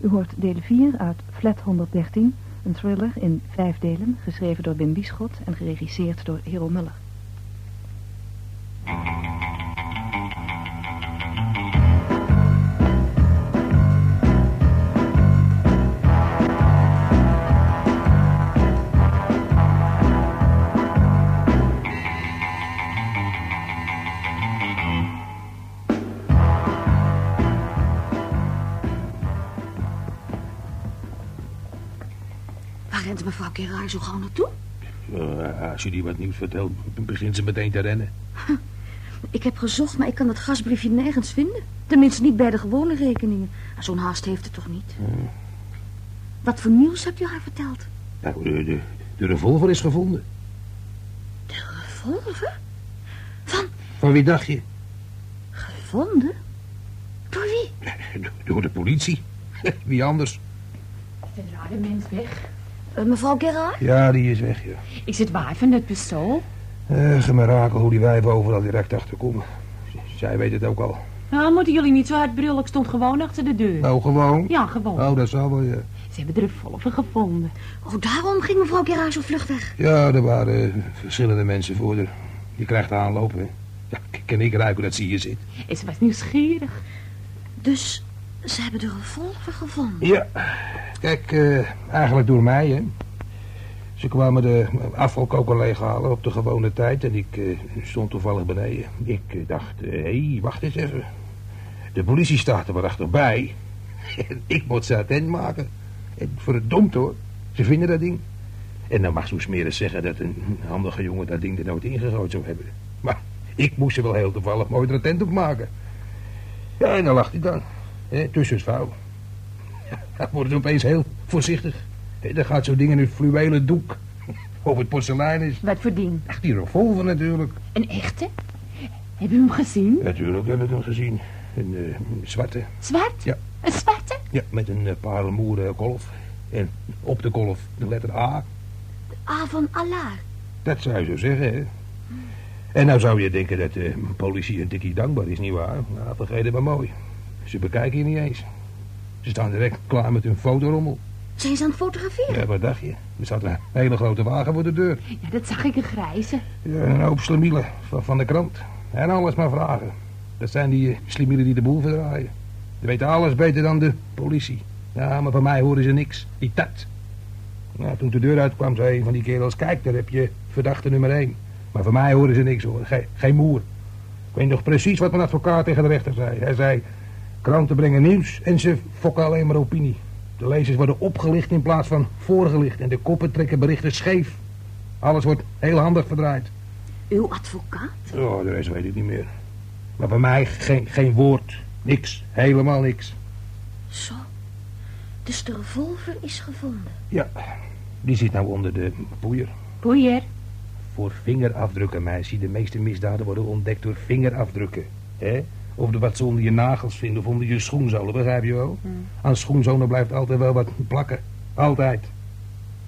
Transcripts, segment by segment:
U hoort deel 4 uit Flat 113, een thriller in vijf delen, geschreven door Wim Bischot en geregisseerd door Hero Muller. Gerard zo gauw naartoe? Eh, als je die wat nieuws vertelt, begint ze meteen te rennen. Ik heb gezocht, maar ik kan het gasbriefje nergens vinden. Tenminste niet bij de gewone rekeningen. Zo'n haast heeft het toch niet? Wat voor nieuws hebt u haar verteld? Nou, de, de, de revolver is gevonden. De revolver? Van Van wie dacht je? gevonden? Door wie? Door de politie. Wie anders? De rare mens weg? Eh, mevrouw Gerard? Ja, die is weg, ja. Is het waar van het pistool? Eh, gemerakel hoe die wijven overal direct achterkomen. Z- Zij weet het ook al. Nou, moeten jullie niet zo hard brullen. Ik stond gewoon achter de deur. Nou, gewoon? Ja, gewoon. Oh, dat zal wel, ja. Ze hebben de revolver gevonden. Oh, daarom ging mevrouw Gerard zo vlug weg. Ja, er waren eh, verschillende mensen voor haar. Je krijgt aanlopen, hè. Ja, kan ik ruiken dat ze hier zit. En ze was nieuwsgierig. Dus ze hebben de revolver gevonden. Ja, kijk, eh, eigenlijk door mij, hè. Ze kwamen de afvalkoker leeghalen op de gewone tijd en ik eh, stond toevallig beneden. Ik eh, dacht, hé, hey, wacht eens even. De politie staat er maar achterbij. Ik moet ze attent maken. En verdomd hoor, ze vinden dat ding. En dan mag zo smerig zeggen dat een handige jongen dat ding er nooit ingegooid zou hebben. Maar ik moest ze wel heel toevallig mooi er attent op maken. Ja, en dan lag hij dan, hè, tussen het vuil. Dan wordt het opeens heel voorzichtig. Dan gaat zo'n ding in een fluwelen doek. Of het porselein is. Wat voor ding? Ach, die revolver natuurlijk. Een echte? Hebben u hem gezien? Natuurlijk hebben we hem gezien. Een eh, zwarte. Zwart? Ja. Een zwarte? Ja, met een uh, parelmoeren kolf. En op de kolf de letter A. A van Allah. Dat zou je zo zeggen, hè. En nou zou je denken dat de politie een tikkie dankbaar is, nietwaar? Nou, vergeet het maar mooi. Ze bekijken je niet eens. Ze staan direct klaar met hun fotorommel. Zijn ze aan het fotograferen? Ja, wat dacht je? Er staat een hele grote wagen voor de deur. Ja, dat zag ik een grijze. Ja, een hoop slimielen van, van de krant. En alles maar vragen. Dat zijn die eh, slimielen die de boel verdraaien. Die weten alles beter dan de politie. Ja, maar van mij horen ze niks. Die tat. Nou, toen de deur uitkwam, zei een van die kerels... Kijk, daar heb je verdachte nummer één. Maar van mij horen ze niks, hoor. Geen, geen moer. Ik weet nog precies wat mijn advocaat tegen de rechter zei. Hij zei... Kranten brengen nieuws en ze fokken alleen maar opinie. De lezers worden opgelicht in plaats van voorgelicht. En de koppen trekken berichten scheef. Alles wordt heel handig verdraaid. Uw advocaat? Oh, de rest weet ik niet meer. Maar bij mij geen, geen woord. Niks. Helemaal niks. Zo. Dus de revolver is gevonden. Ja, die zit nou onder de poeier. Poeier. Voor vingerafdrukken, meisje. De meeste misdaden worden ontdekt door vingerafdrukken. hè? Of de wat ze onder je nagels vinden of onder je schoenzolen, begrijp je wel? Aan schoenzolen blijft altijd wel wat plakken. Altijd.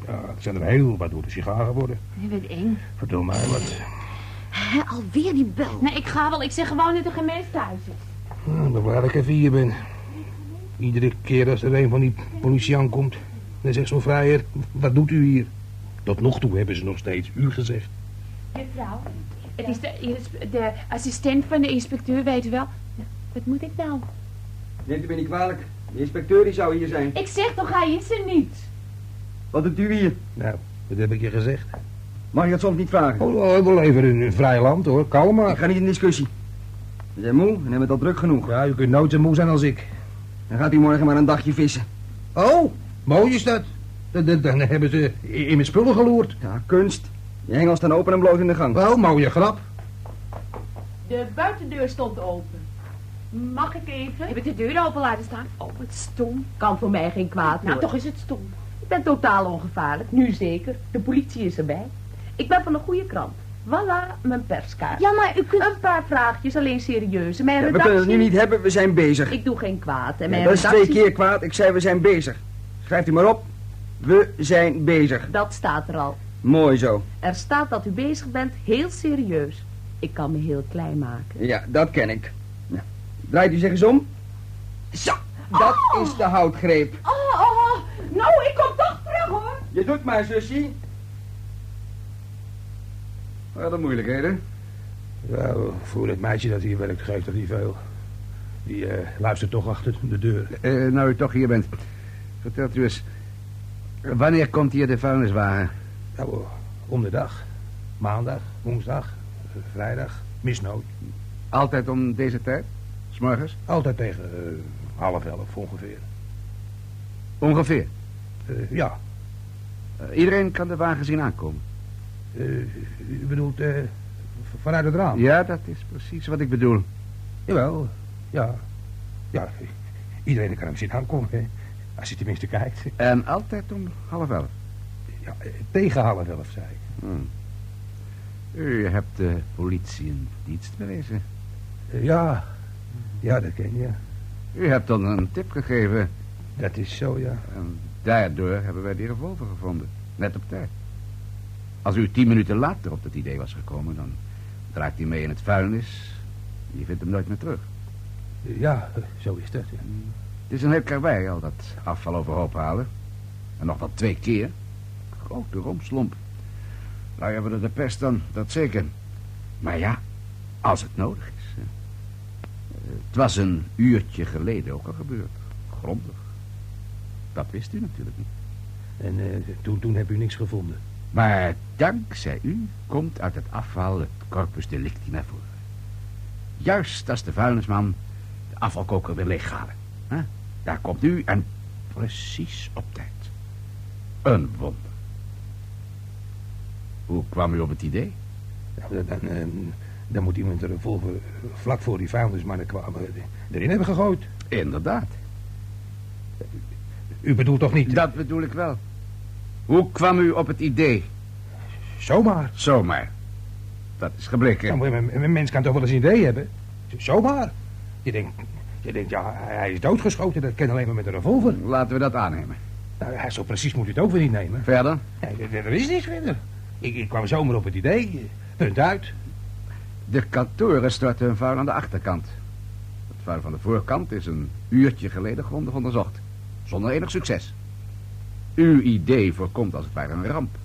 Ja, er zijn er heel wat door de sigaar geworden. Je bent eng. Vertel mij wat. Hè, alweer die bel. Nee, ik ga wel. Ik zeg gewoon dat er geen mens thuis is. Nou, dan waar ik even hier ben. Iedere keer als er een van die politie aankomt, dan zegt zo'n vrijer, wat doet u hier? Tot nog toe hebben ze nog steeds u gezegd. Mevrouw, het is de, de assistent van de inspecteur, weet u wel. Ja, Wat moet ik nou? Neemt u me niet kwalijk. De inspecteur die zou hier zijn. Ik zeg toch, hij is er niet. Wat doet u hier? Nou, dat heb ik je gezegd. Mag je dat soms niet vragen? Oh, oh, we leven in een vrij land hoor, kalm Ik maar. ga niet in discussie. We zijn moe en hebben het al druk genoeg. Ja, u kunt nooit zo moe zijn als ik. Dan gaat u morgen maar een dagje vissen. Oh, mooi is dat. Dan, dan- dan hebben ze in mijn spullen geloerd. Ja, kunst. Je hengel staan open en bloot in de gang. Wel, mooie grap. De buitendeur stond open. Mag ik even? Heb ik de deur open laten staan? Oh, wat stom. Kan voor mij geen kwaad Nou, hoor. toch is het stom. Ik ben totaal ongevaarlijk, nu zeker. De politie is erbij. Ik ben van een goede krant. Voilà, mijn perskaart. Ja, maar u kunt... Een paar vraagjes, alleen serieuze. Mijn Ja, we kunnen het nu niet hebben, we zijn bezig. Ik doe geen kwaad. En Ja, mijn dat is twee keer kwaad. Ik zei we zijn bezig. Schrijft u maar op. We zijn bezig. Dat staat er al. Mooi zo. Er staat dat u bezig bent, heel serieus. Ik kan me heel klein maken. Ja, dat ken ik. Nou, draait u zich eens om. Zo. Dat is de houtgreep. Oh, oh, nou, ik kom toch terug, hoor. Je doet maar, zusje. Wat een moeilijkheden. Nou, voor het meisje dat hier werkt geeft dat niet veel. Die eh, luistert toch achter de deur. Eh, nou u toch hier bent, vertelt u eens... Wanneer komt hier de vuilniswagen? Nou, om de dag. Maandag, woensdag, vrijdag, misnood. Altijd om deze tijd? S'morgens? Altijd tegen eh, half elf ongeveer. Ongeveer. Eh, ja, Eh, iedereen kan de wagen zien aankomen. u bedoelt vanuit het raam? Ja, dat is precies wat ik bedoel. Jawel, ja. Ja, iedereen kan hem zien aankomen, hè. Als hij tenminste kijkt. En altijd om half elf. Ja, eh, tegen half elf, zei ik. Hmm. U hebt de politie een dienst bewezen. Eh, ja, ja, dat ken je. U hebt dan een tip gegeven. Dat is zo, ja. En daardoor hebben wij die revolver gevonden. Net op tijd. Als u tien minuten later op dat idee was gekomen... dan draait hij mee in het vuilnis. Je vindt hem nooit meer terug. Eh, Ja, zo is dat. ja. Het is een heel karwei al dat afval overhoop halen. En nog wel twee keer. Grote romslomp. Nou hebben we de pest dan, dat zeker. Maar ja, als het nodig is. hè. Het was een uurtje geleden ook al gebeurd. Grondig. Dat wist u natuurlijk niet. En eh, toen, toen heb u niks gevonden. Maar dankzij u komt uit het afval het corpus delicti naar voren. Juist als de vuilnisman de afvalkoker wil leeghalen. hè? Daar komt u en precies op tijd. Een wonder. Hoe kwam u op het idee? Nou, dan, dan, eh, dan moet iemand er revolver vlak voor die vuilnismannen kwamen eh, erin hebben gegooid. Inderdaad. U bedoelt toch niet? Dat bedoel ik wel. Hoe kwam u op het idee? Zomaar. Zomaar. Dat is gebleken. Een, mens kan toch wel eens een idee hebben? Zomaar. Je denkt, je denkt, ja, hij is doodgeschoten. Dat kan alleen maar met een revolver. Laten we dat aannemen. Nou, zo precies moet u het ook weer niet nemen. Verder? Nee, er, er is niks verder. Ik, ik kwam zomaar op het idee. Punt uit. De kantoren storten hun vuil aan de achterkant. Het vuil van de voorkant is een uurtje geleden grondig onderzocht. Zonder enig succes. Uw idee voorkomt als het ware een ramp.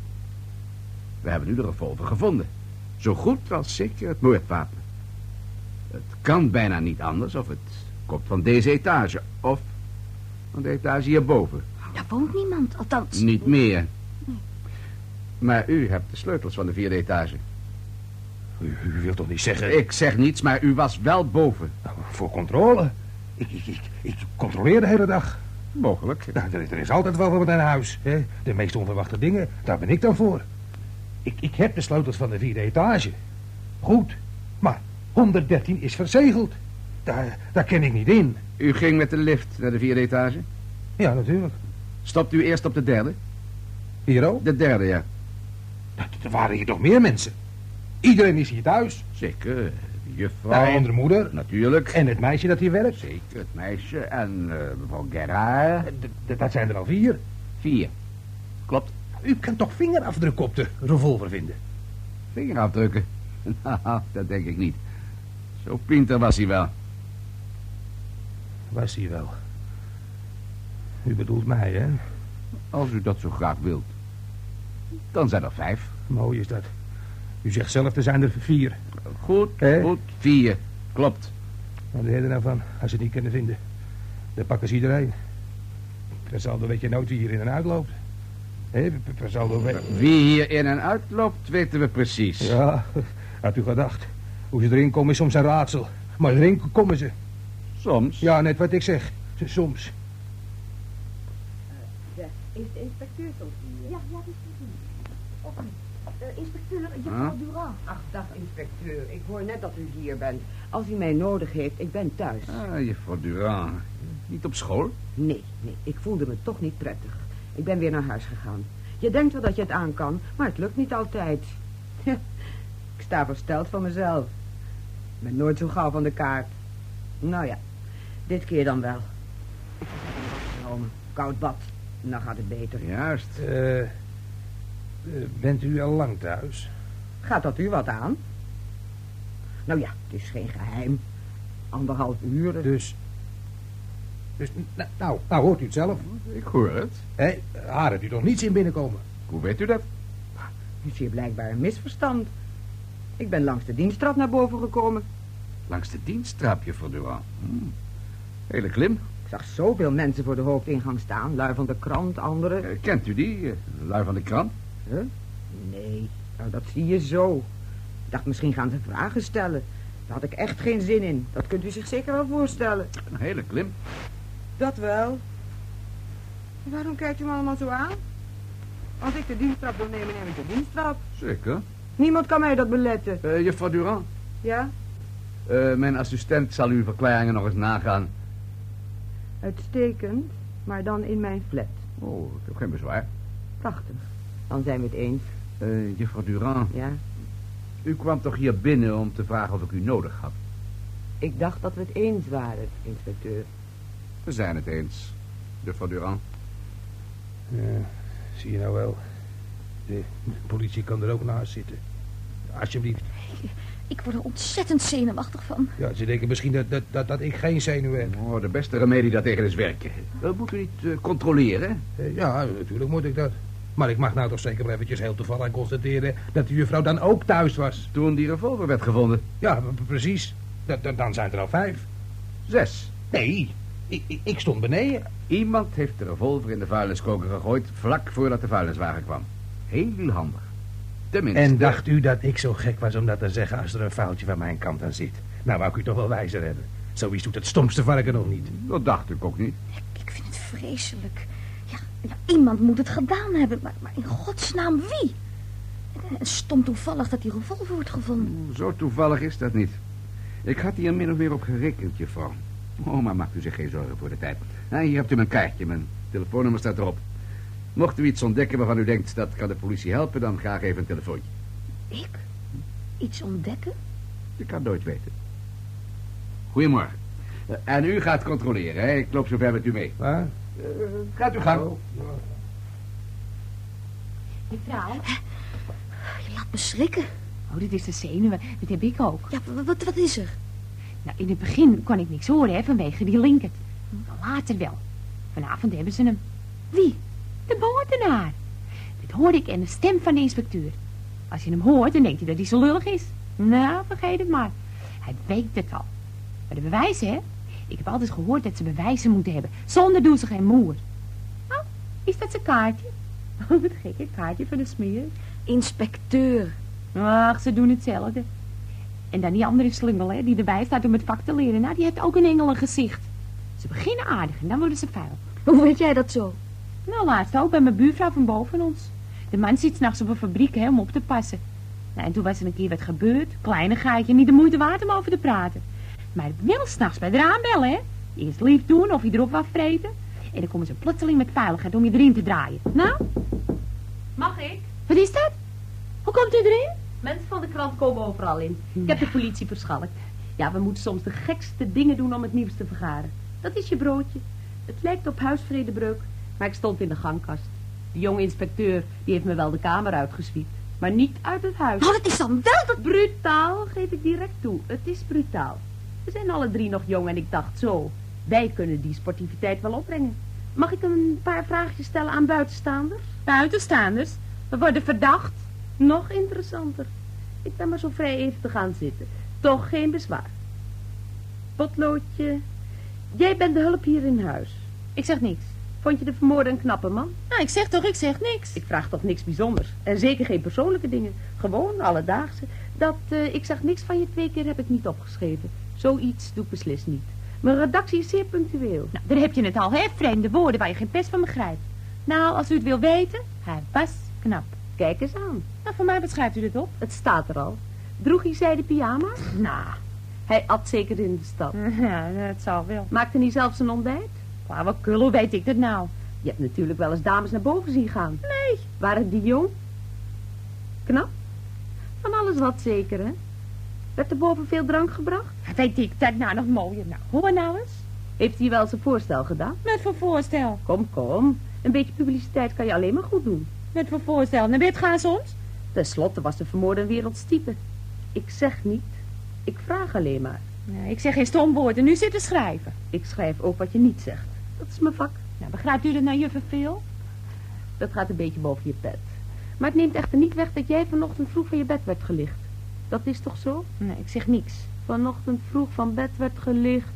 We hebben nu de revolver gevonden. Zo goed als zeker het moordwapen. Het kan bijna niet anders of het komt van deze etage. Of van de etage hierboven. Daar woont niemand, althans. Niet meer. Maar u hebt de sleutels van de vierde etage. U, u wilt toch niet zeggen... Ik zeg niets, maar u was wel boven. Nou, voor controle. Ik, ik, ik, ik controleer de hele dag. Mogelijk. Nou, er, is- er is altijd wel wat aan huis. Hè? De meest onverwachte dingen, daar ben ik dan voor. Ik, ik heb de sleutels van de vierde etage. Goed, maar 113 is verzegeld. Daar, daar ken ik niet in. U ging met de lift naar de vierde etage? Ja, natuurlijk. Stopt u eerst op de derde? Hier ook. De derde, ja. Er waren hier toch meer mensen. Iedereen is hier thuis. Zeker. De Nou, juffrouw. en de moeder. Natuurlijk. En het meisje dat hier werkt. Zeker, het meisje. En eh, mevrouw Gerard. D- d- Dat zijn er al vier. Vier. Klopt. U kan toch vingerafdruk op de revolver vinden? Vingerafdrukken. Nou, dat denk ik niet. Zo pinter was hij wel. Was hij wel. U bedoelt mij, hè? Als u dat zo graag wilt. Dan zijn er vijf. Mooi is dat. U zegt zelf, er zijn er vier. Goed, goed. Vier. Klopt. Wat leer je er nou van, als ze het niet kunnen vinden? Dan pakken ze iedereen. Per saldo weet je nooit wie hier in en uit loopt. Hé, per- per saldo weet... Wie hier in en uit loopt, weten we precies. Ja, had u gedacht. Hoe ze erin komen is soms een raadsel. Maar erin komen ze. Soms. Ja, net wat ik zeg. Z- Is de inspecteur soms hier? Ja, ja, die is hier. Of niet? Inspecteur, juffrouw Huh? Durand. Ach, dag inspecteur. Ik hoor net dat u hier bent. Als u mij nodig heeft, ik ben thuis. Ah, juffrouw Durand. Niet op school? Nee, nee, ik voelde me toch niet prettig. Ik ben weer naar huis gegaan. Je denkt wel dat je het aan kan, maar het lukt niet altijd. ik sta versteld van mezelf. Ik ben nooit zo gauw van de kaart. Nou ja, dit keer dan wel. Koud bad. Dan gaat het beter. Juist. Eh, eh, bent u al lang thuis? Gaat dat u wat aan? Nou ja, het is geen geheim. Anderhalf uur. Dus Dus, nou, nou, nou hoort u het zelf. Ik hoor het. Hé, haar hebt u toch niet zien binnenkomen? Hoe weet u dat? is hier blijkbaar een misverstand. Ik ben langs de diensttrap naar boven gekomen. Langs de diensttrap, juffrouw Durand. Hm. Hele klim. Zag zoveel mensen voor de hoofdingang staan. Lui van de krant, anderen. Eh, kent u die? eh, lui van de krant? Huh? Nee, nou, dat zie je zo. Ik dacht, misschien gaan ze vragen stellen. Daar had ik echt geen zin in. Dat kunt u zich zeker wel voorstellen. Een hele klim. Dat wel. Waarom kijkt u me allemaal zo aan? Als ik de diensttrap wil nemen, neem ik de diensttrap. Zeker. Niemand kan mij dat beletten. Eh, juffrouw Durand, Ja? mijn assistent zal uw verklaringen nog eens nagaan. Uitstekend, maar dan in mijn flat. Oh, ik heb geen bezwaar. Prachtig. Dan zijn we het eens. Eh, juffrouw Durand, Ja? u kwam toch hier binnen om te vragen of ik u nodig had? Ik dacht dat we het eens waren, inspecteur. We zijn het eens, juffrouw Durand. Ja, zie je nou wel. De politie kan er ook naast zitten. Alsjeblieft. Ik word er ontzettend zenuwachtig van. Ja, ze denken misschien dat, dat, dat, dat ik geen zenuw heb. Oh, de beste remedie daartegen is werken. Dat moet u niet eh, controleren. Eh, Ja, natuurlijk moet ik dat. Maar ik mag nou toch zeker maar eventjes heel toevallig constateren... dat de juffrouw dan ook thuis was. Toen die revolver werd gevonden. Ja, precies. Dat, dat- dan zijn er al vijf. Zes. Nee, ik, ik, ik stond beneden. Iemand heeft de revolver in de vuilniskoker gegooid vlak voordat de vuilniswagen kwam. Heel handig. Tenminste... En dacht u dat ik zo gek was om dat te zeggen als er een foutje van mijn kant aan zit? Nou, wou ik u toch wel wijzer hebben. Zoiets doet het stomste varken nog niet. Dat dacht ik ook niet. Ik vind het vreselijk. Ja, ja iemand moet het gedaan hebben, maar, maar in godsnaam wie? En stom toevallig dat die revolver wordt gevonden. Zo toevallig is dat niet. Ik had hier min of meer op gerekend, juffrouw. Oh, maar maakt u zich geen zorgen voor de tijd. Nou, hier hebt u mijn kaartje, mijn telefoonnummer staat erop. Mocht u iets ontdekken waarvan u denkt dat kan de politie helpen, dan graag even een telefoontje. Ik? Iets ontdekken? Je kan nooit weten. Goedemorgen. Eh, En u gaat controleren, hè? Ik loop zo ver met u mee. Waar? Eh, gaat u gang. Mevrouw? Je laat me schrikken. Oh, dit is de zenuwen. Dat heb ik ook. Ja, wa- wat, wat is er? Nou, in het begin kon ik niks horen, hè, vanwege die linkert. Maar later wel. Vanavond hebben ze hem. Wie? De moordenaar. Dit hoorde ik in de stem van de inspecteur. Als je hem hoort, dan denkt hij dat hij zo lullig is. Nou, vergeet het maar. Hij weet het al. Maar de bewijzen, hè? Ik heb altijd gehoord dat ze bewijzen moeten hebben. Zonder doen ze geen moer. Oh, is dat zijn kaartje? Oh, wat gek, een kaartje van de smeer. Inspecteur. Ach, ze doen hetzelfde. En dan die andere slungel, hè, die erbij staat om het vak te leren. Nou, die heeft ook een engelengezicht. Ze beginnen aardig en dan worden ze vuil. Hoe weet jij dat zo? Nou, laatst ook bij mijn buurvrouw van boven ons. De man zit s'nachts op een fabriek hè, om op te passen. Nou, en toen was er een keer wat gebeurd. Kleinigheidje, niet de moeite waard om over te praten. Maar wel s'nachts bij de raam bellen, hè. Eerst lief doen of je erop afvreten. En dan komen ze plotseling met veiligheid om je erin te draaien. Nou, Mag ik? wat is dat? Hoe komt u erin? Mensen van de krant komen overal in. Ik heb de politie verschalkt. Ja, we moeten soms de gekste dingen doen om het nieuws te vergaren. Dat is je broodje. Het lijkt op huisvredebreuk, maar ik stond in de gangkast. De jonge inspecteur, die heeft me wel de kamer uitgeswiept. Maar niet uit het huis. Nou, dat is dan wel dat... Brutaal, geef ik direct toe. Het is brutaal. We zijn alle drie nog jong en ik dacht zo. Wij kunnen die sportiviteit wel opbrengen. Mag ik een paar vraagjes stellen aan buitenstaanders? Buitenstaanders? We worden verdacht. Nog interessanter. Ik ben maar zo vrij even te gaan zitten. Toch geen bezwaar. Potloodje. Jij bent de hulp hier in huis. Ik zeg niks. Vond je de vermoorde een knappe man? Nou, ik zeg toch, ik zeg niks. Ik vraag toch niks bijzonders. En zeker geen persoonlijke dingen. Gewoon alledaagse. Dat, eh, ik zag niks van je twee keer heb ik niet opgeschreven. Zoiets doe ik beslist niet. Mijn redactie is zeer punctueel. Nou, daar heb je het al, hè? Vreemde woorden waar je geen pest van begrijpt. Nou, als u het wil weten, hij was knap. Kijk eens aan. Nou, voor mij beschrijft u dit op. Het staat er al. Droeg hij zijde pyjama's? Nou, hij at zeker in de stad. Ja, dat zal wel. Maakte hij zelfs een ontbijt? Flauwekul, hoe weet ik dat nou? Je hebt natuurlijk wel eens dames naar boven zien gaan. Nee. Waren die jong? Knap? Van alles wat zeker, hè? Werd er boven veel drank gebracht? Weet ik dat nou nog mooier? Nou, hoor nou eens. Heeft hij wel zijn voorstel gedaan? Met voor voorstel? Kom, kom. Een beetje publiciteit kan je alleen maar goed doen. Met voor voorstel? Naar bed gaan soms? Ten slotte was de vermoorde een wereldstype. Ik zeg niet. Ik vraag alleen maar. Nee, ik zeg geen stomwoord en nu zitten schrijven. Ik schrijf ook wat je niet zegt. Dat is mijn vak. Nou, begrijpt u dat nou, juffrouw veel? Dat gaat een beetje boven je pet. Maar het neemt echter niet weg dat jij vanochtend vroeg van je bed werd gelicht. Dat is toch zo? Nee, ik zeg niks. Vanochtend vroeg van bed werd gelicht.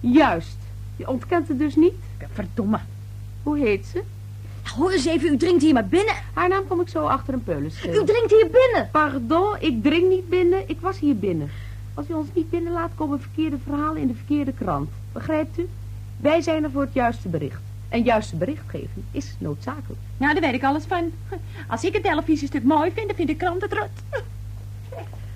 Juist. Je ontkent het dus niet? Verdomme. Hoe heet ze? Hoor eens even, u dringt hier maar binnen. Haar naam kom ik zo achter een peulen U dringt hier binnen. Pardon, ik drink niet binnen. Ik was hier binnen. Als u ons niet binnenlaat, komen verkeerde verhalen in de verkeerde krant. Begrijpt u? Wij zijn er voor het juiste bericht. En juiste berichtgeving is noodzakelijk. Nou, daar weet ik alles van. Als ik een televisiestuk mooi vind, dan vind de krant het rot.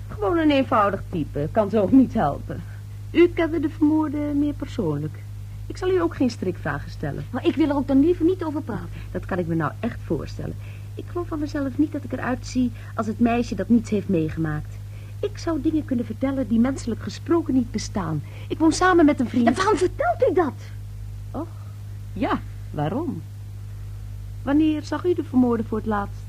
Gewoon een eenvoudig type. Kan zo ook niet helpen. U kende de vermoorde meer persoonlijk. Ik zal u ook geen strikvragen stellen. Maar ik wil er ook dan liever niet over praten. Dat kan ik me nou echt voorstellen. Ik geloof van mezelf niet dat ik eruit zie als het meisje dat niets heeft meegemaakt. Ik zou dingen kunnen vertellen die menselijk gesproken niet bestaan. Ik woon samen met een vriend. En waarom vertelt u dat? Och, ja, waarom? Wanneer zag u de vermoorde voor het laatst?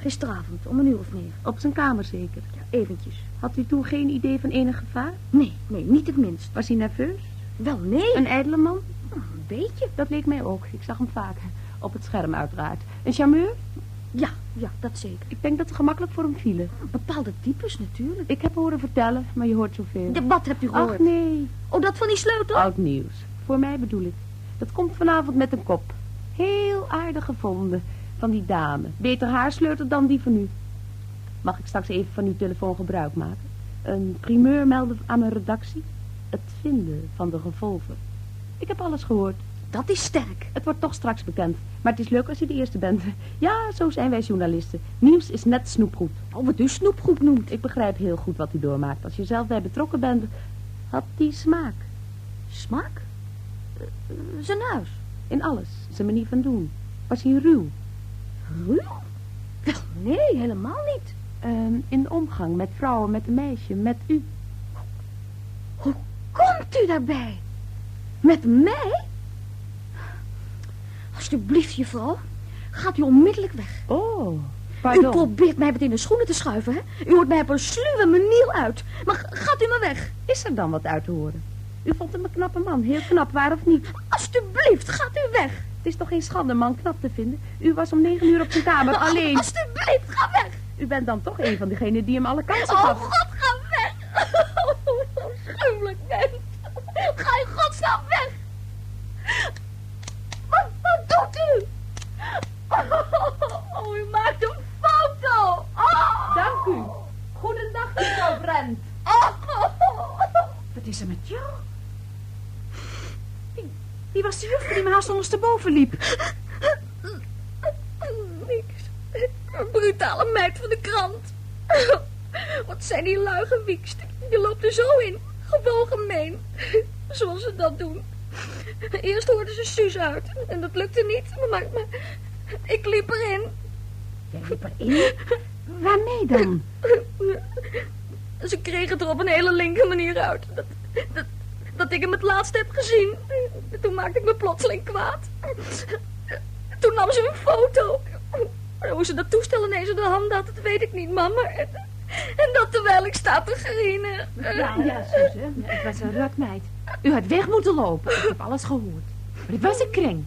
Gisteravond, om een uur of negen. Op zijn kamer zeker. Ja, eventjes. Had u toen geen idee van enig gevaar? Nee, nee, niet het minst. Was hij nerveus? Wel, nee. Een ijdele man? Een beetje. Dat leek mij ook. Ik zag hem vaker. Op het scherm uiteraard. Een charmeur? Ja, ja, dat zeker. Ik denk dat ze gemakkelijk voor hem vielen. Bepaalde types natuurlijk. Ik heb horen vertellen, maar je hoort zoveel. De, wat hebt u gehoord? Ach nee, Oh, dat van die sleutel? oud nieuws. Voor mij bedoel ik. Dat komt vanavond met een kop. Heel aardig gevonden. Van die dame. Beter haar sleutel dan die van u. Mag ik straks even van uw telefoon gebruik maken? Een primeur melden aan mijn redactie? Het vinden van de gevolgen. Ik heb alles gehoord. Dat is sterk. Het wordt toch straks bekend. Maar het is leuk als je de eerste bent. Ja, zo zijn wij journalisten. Nieuws is net snoepgoed. Oh, wat u snoepgroep noemt. Ik begrijp heel goed wat u doormaakt. Als je zelf bij betrokken bent, had die smaak. Smaak? Eh, zijn huis. In alles. Zijn manier van doen. Was hij ruw. Ruw? Wel, nee, helemaal niet. Ehm, in de omgang met vrouwen, met een meisje, met u. Hoe komt u daarbij? Met mij? Alsjeblieft, juffrouw. Gaat u onmiddellijk weg. Oh, U pardon. probeert mij met in de schoenen te schuiven, hè? U hoort mij op een sluwe manier uit. Maar gaat u maar weg. Is er dan wat uit te horen? U vond hem een knappe man. Heel knap, waar of niet? Alsjeblieft, gaat u weg. Het is toch geen schande een man knap te vinden? U was om negen uur op zijn kamer alleen. Alsjeblieft, ga weg. U bent dan toch een van degenen die hem alle kansen Oh, gaf. God, ga weg. Oh, schuwelijk mens. Ga in godsnaam weg. Doet u? Oh, u maakt een foto. Oh. Dank u. Goedendag, mevrouw Brent. Oh. Wat is er met jou? Wie, wie was de juffer die me haast ondersteboven liep? Niks. Een brutale meid van de krant. Wat zijn die lui gewiekst. Die loopt er zo in. Gewoon gemeen. Zoals ze dat doen. Eerst hoorden ze Suus uit. En dat lukte niet. Maar, maar ik liep erin. Jij liep erin? Waarmee dan? Ze kregen het er op een hele linker manier uit. Dat, dat, dat ik hem het laatst heb gezien. Toen maakte ik me plotseling kwaad. Toen nam ze een foto. Hoe ze dat toestel ineens in de hand had, dat weet ik niet, mama. En dat terwijl ik sta te grienen. Ja, ja, Suze. Het was een rotmeid. U had weg moeten lopen. Ik heb alles gehoord. Maar het was een kring.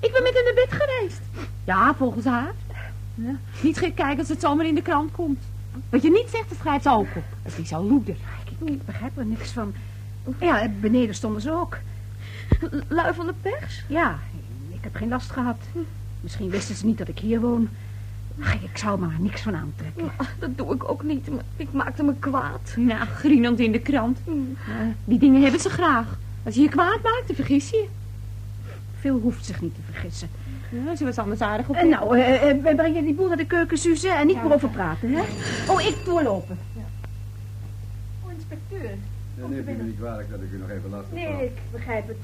Ik ben met haar naar bed geweest. Ja, volgens haar. Ja, niet gek kijken als het zomaar in de krant komt. Wat je niet zegt, dat schrijft ze ook op. Het is zo loeder. Ik begrijp er niks van. Ja, beneden stonden ze ook. Lui van de pers? Ja, ik heb geen last gehad. Misschien wisten ze niet dat ik hier woon. Ach, ik zou me er niks van aantrekken. Ah, Dat doe ik ook niet, maar ik maakte me kwaad. Nou, grienend in de krant. Ja, die dingen hebben ze graag. Als je je kwaad maakt, dan vergis je je. Veel hoeft zich niet te vergissen. Ja, ze was anders aardig op. En nou, eh, eh, breng je die boel naar de keuken, Suze, en niet meer over praten, hè? Oh, ik doorlopen. Oh, inspecteur. Dan neemt u me niet kwalijk dat ik u nog even lastig val. Nee, ik begrijp het.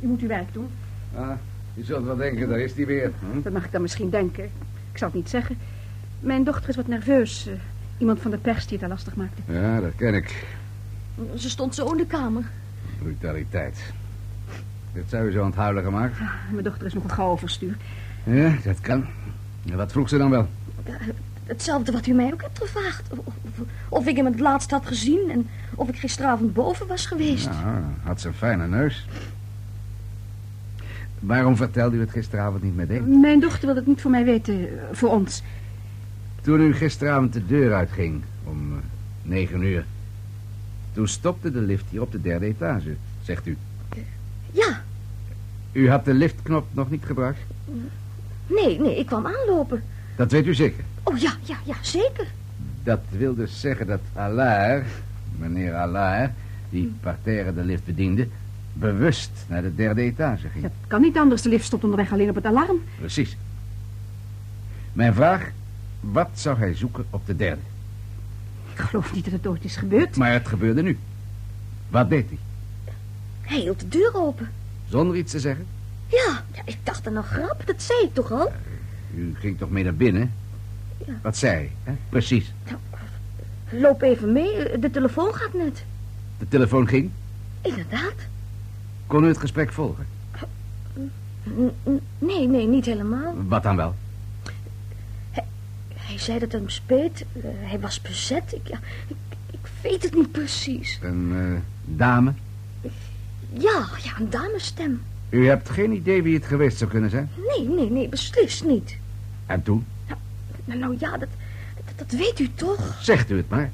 U moet uw werk doen. Ah, je zult wel denken, daar is hij weer. Hm? Dat mag ik dan misschien denken. Ik zal het niet zeggen. Mijn dochter is wat nerveus. eh, iemand van de pers die het haar lastig maakte. Ja, dat ken ik. Ze stond zo in de kamer. Brutaliteit. Dit zou je zo aan het huilen gemaakt. Mijn dochter is nogal gauw overstuur. Ja, dat kan. En wat vroeg ze dan wel? hetzelfde wat u mij ook hebt gevraagd. Of, of, of ik hem het laatst had gezien en of ik gisteravond boven was geweest. Ja, had ze een fijne neus. Waarom vertelde u het gisteravond niet meteen? Mijn dochter wil het niet voor mij weten, eh, voor ons. Toen u gisteravond de deur uitging, om eh, negen uur... toen stopte de lift hier op de derde etage, zegt u. Ja, U had de liftknop nog niet gebruikt? nee, nee, ik kwam aanlopen. Dat weet u zeker. Oh ja, ja, ja, zeker. Dat wil dus zeggen dat Allaire, meneer Allaire... die parterre de lift bediende... bewust naar de derde etage ging. Dat kan niet anders, de lift stopt onderweg alleen op het alarm. Precies. Mijn vraag... wat zou hij zoeken op de derde? Ik geloof niet dat het ooit is gebeurd. Maar het gebeurde nu. Wat deed hij? Hij hield de deur open. Zonder iets te zeggen? Ja, ja ik dacht aan een grap, dat zei ik toch al? U ging toch mee naar binnen? Ja. Wat zei hij? hè? Precies. Loop even mee, de telefoon gaat net. De telefoon ging. Inderdaad. Kon u het gesprek volgen? Nee, nee, niet helemaal. Wat dan wel? Hij zei dat het hem speet. Eh, hij was bezet. Ik, ja, ik, ik weet het niet precies. Een eh, dame? Ja, ja, een damesstem. U hebt geen idee wie het geweest zou kunnen zijn? Nee, nee, nee, beslist niet. En toen? Nou, nou ja, dat, dat, dat weet u toch? Zegt u het maar.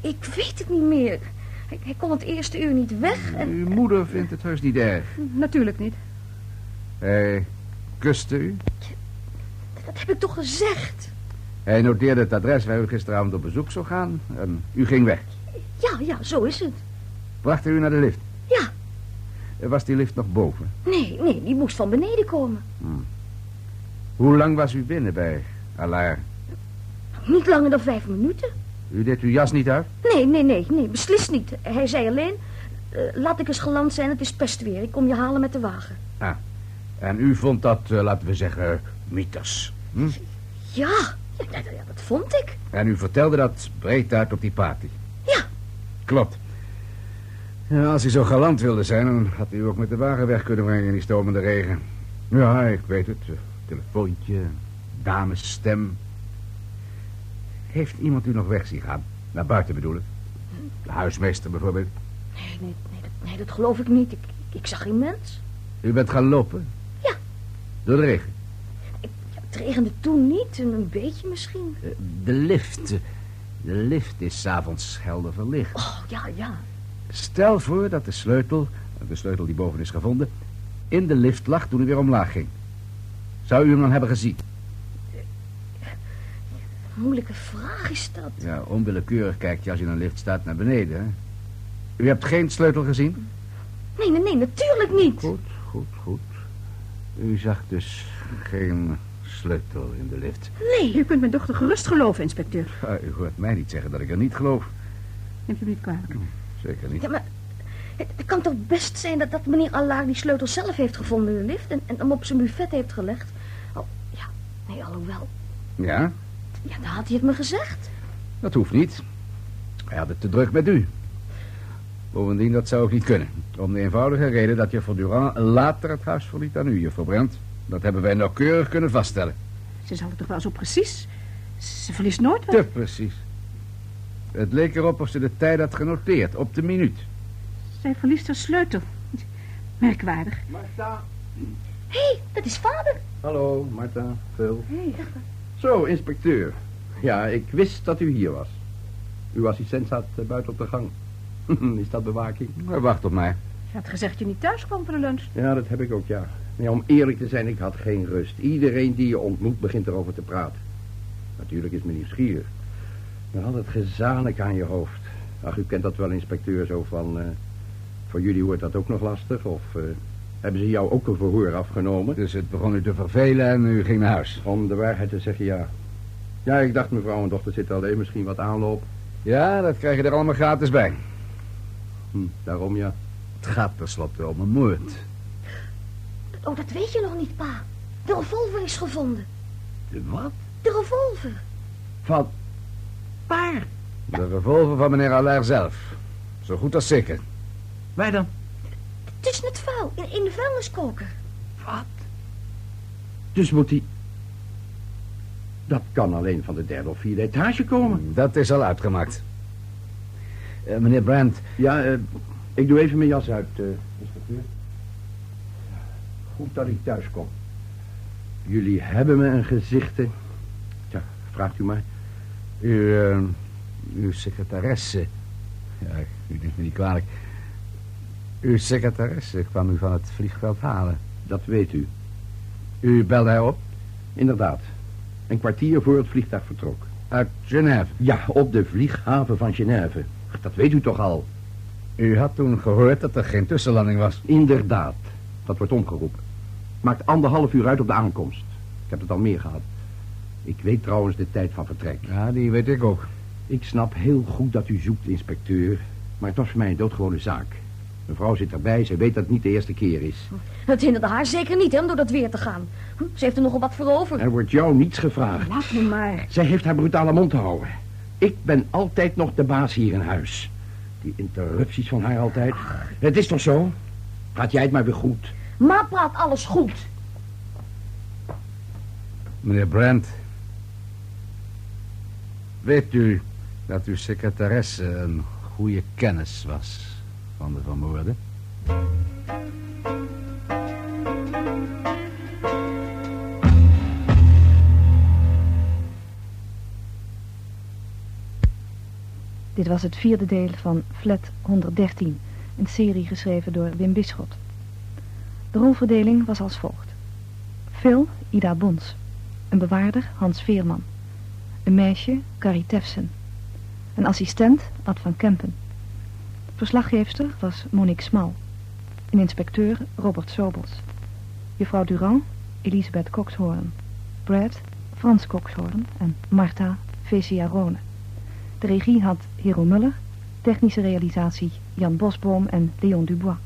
Ik weet het niet meer. Hij, hij kon het eerste uur niet weg en... Uw moeder vindt het heus niet erg. Natuurlijk niet. Hij kuste u. Dat heb ik toch gezegd? Hij noteerde het adres waar u gisteravond op bezoek zou gaan. En u ging weg. Ja, ja, zo is het. Bracht hij u naar de lift? Ja. Was die lift nog boven? Nee, nee, die moest van beneden komen. Hoe lang was u binnen bij Allaire? Niet langer dan vijf minuten. U deed uw jas niet uit? Nee, nee, nee, nee, beslist niet. Hij zei alleen... eh, laat ik eens geland zijn, het is pestweer. Ik kom je halen met de wagen. En u vond dat, eh, laten we zeggen, mythes. Hm? Ja, ja, ja, ja, dat vond ik. En u vertelde dat breed uit op die party. Ja. Klopt. Ja, als hij zo galant wilde zijn, dan had hij u ook met de wagen weg kunnen brengen in die stomende regen. Ja, ik weet het. eh, Telefoontje, damesstem. Heeft iemand u nog weg zien gaan? Naar buiten bedoel ik. De huismeester bijvoorbeeld. Nee, nee, nee, dat, nee, dat geloof ik niet. Ik, ik, ik zag geen mens. U bent gaan lopen? Ja. Door de regen? Ja, het regende toen niet, een, een beetje misschien. Eh, De lift. De lift is s'avonds helder verlicht. Oh, ja, ja. Stel voor dat de sleutel, de sleutel die boven is gevonden, in de lift lag toen u weer omlaag ging. Zou u hem dan hebben gezien? Moeilijke vraag is dat. Ja, onwillekeurig kijkt je als je in een lift staat naar beneden. Hè? U hebt geen sleutel gezien? Nee, nee, nee, natuurlijk niet. Goed, goed, goed. U zag dus geen sleutel in de lift. Nee. U kunt mijn dochter gerust geloven, inspecteur. Ah, u hoort mij niet zeggen dat ik er niet geloof. Neemt u me niet kwalijk. Zeker niet. Ja, maar het, kan toch best zijn dat, dat meneer Allaar die sleutel zelf heeft gevonden in de lift en, en hem op zijn buffet heeft gelegd. Oh, ja, nee, alhoewel. Ja, Ja, dan had hij het me gezegd. dat hoeft niet. Hij had het te druk met u. Bovendien, dat zou ook niet kunnen. Om de eenvoudige reden dat juffrouw Durand later het huis verliet aan u, juffrouw Brandt. Dat hebben wij nauwkeurig kunnen vaststellen. Ze zal het toch wel zo precies. Ze verliest nooit wat. Te precies. Het leek erop of ze de tijd had genoteerd, op de minuut. Zij verliest haar sleutel. Merkwaardig. Marta. Hé, hey, dat is vader. Hallo, Marta, Phil. Zo, inspecteur. Ja, ik wist dat u hier was. Uw assistent staat eh, buiten op de gang. is dat bewaking? Maar wacht op mij. Je had gezegd dat je niet thuis kwam voor de lunch. Ja, dat heb ik ook, ja. ja. Om eerlijk te zijn, ik had geen rust. Iedereen die je ontmoet begint erover te praten. Natuurlijk is men nieuwsgierig. Maar altijd gezanik aan je hoofd. Ach, u kent dat wel, inspecteur, zo van... eh, voor jullie wordt dat ook nog lastig, of... eh, hebben ze jou ook een verhoor afgenomen? Dus het begon u te vervelen en u ging naar huis. Om de waarheid te zeggen, ja. Ja, ik dacht, mevrouw en dochter zitten alleen, misschien wat aanloop. Ja, dat krijg je er allemaal gratis bij. Hm, daarom, ja. Het gaat tenslotte om een moord. Oh, dat weet je nog niet, pa. De revolver is gevonden. De wat? De revolver. Van... Waar? De revolver van meneer Allaire zelf. Zo goed als zeker. Waar dan? Het is vuil, in, in de vuilniskoker. Wat? Dus moet hij... Dat kan alleen van de derde of vierde etage komen. Dat is al uitgemaakt. Eh, meneer Brandt, Ja, eh, ik doe even mijn jas uit, eh, inspecteur. Goed dat ik thuis kom. Jullie hebben me een gezichte. Tja, vraagt u maar. u, eh, uw secretaresse... Ja, u neemt me niet kwalijk. Uw secretaresse kwam u van het vliegveld halen. Dat weet u. U belde haar op Inderdaad. Een kwartier voor het vliegtuig vertrok. uit Genève. Ja, op de vlieghaven van Genève. Dat weet u toch al? U had toen gehoord dat er geen tussenlanding was. Inderdaad. Dat wordt omgeroepen. Maakt anderhalf uur uit op de aankomst. Ik heb het al meer gehad. Ik weet trouwens de tijd van vertrek. Ja, die weet ik ook. Ik snap heel goed dat u zoekt, inspecteur. Maar het was voor mij een doodgewone zaak. Mevrouw zit erbij, ze weet dat het niet de eerste keer is. Het hinderde haar zeker niet hè, om door dat weer te gaan. Hm, Ze heeft er nogal wat voor over. Er wordt jou niets gevraagd. Laat me maar. Zij heeft haar brutale mond te houden. Ik ben altijd nog de baas hier in huis. Die interrupties van haar altijd. Het is toch zo? Praat jij het maar weer goed. Ma praat alles goed. Meneer Brandt. Weet u dat uw secretaresse een goede kennis was van de vermoorden? Dit was het vierde deel van Flat 113, een serie geschreven door Wim Bisschot. De rolverdeling was als volgt. Phil, Ida Bons. Een bewaarder, Hans Veerman. Een meisje, Carrie Tefsen. Een assistent, Ad van Kempen. Verslaggeefster was Monique Smal. Een inspecteur, Robert Sobels. Juffrouw Durand, Elisabeth Coxhoorn. Brad, Frans Coxhoorn en Marta Vesia Rone. De regie had Hero Muller, technische realisatie Jan Bosboom en Leon Dubois.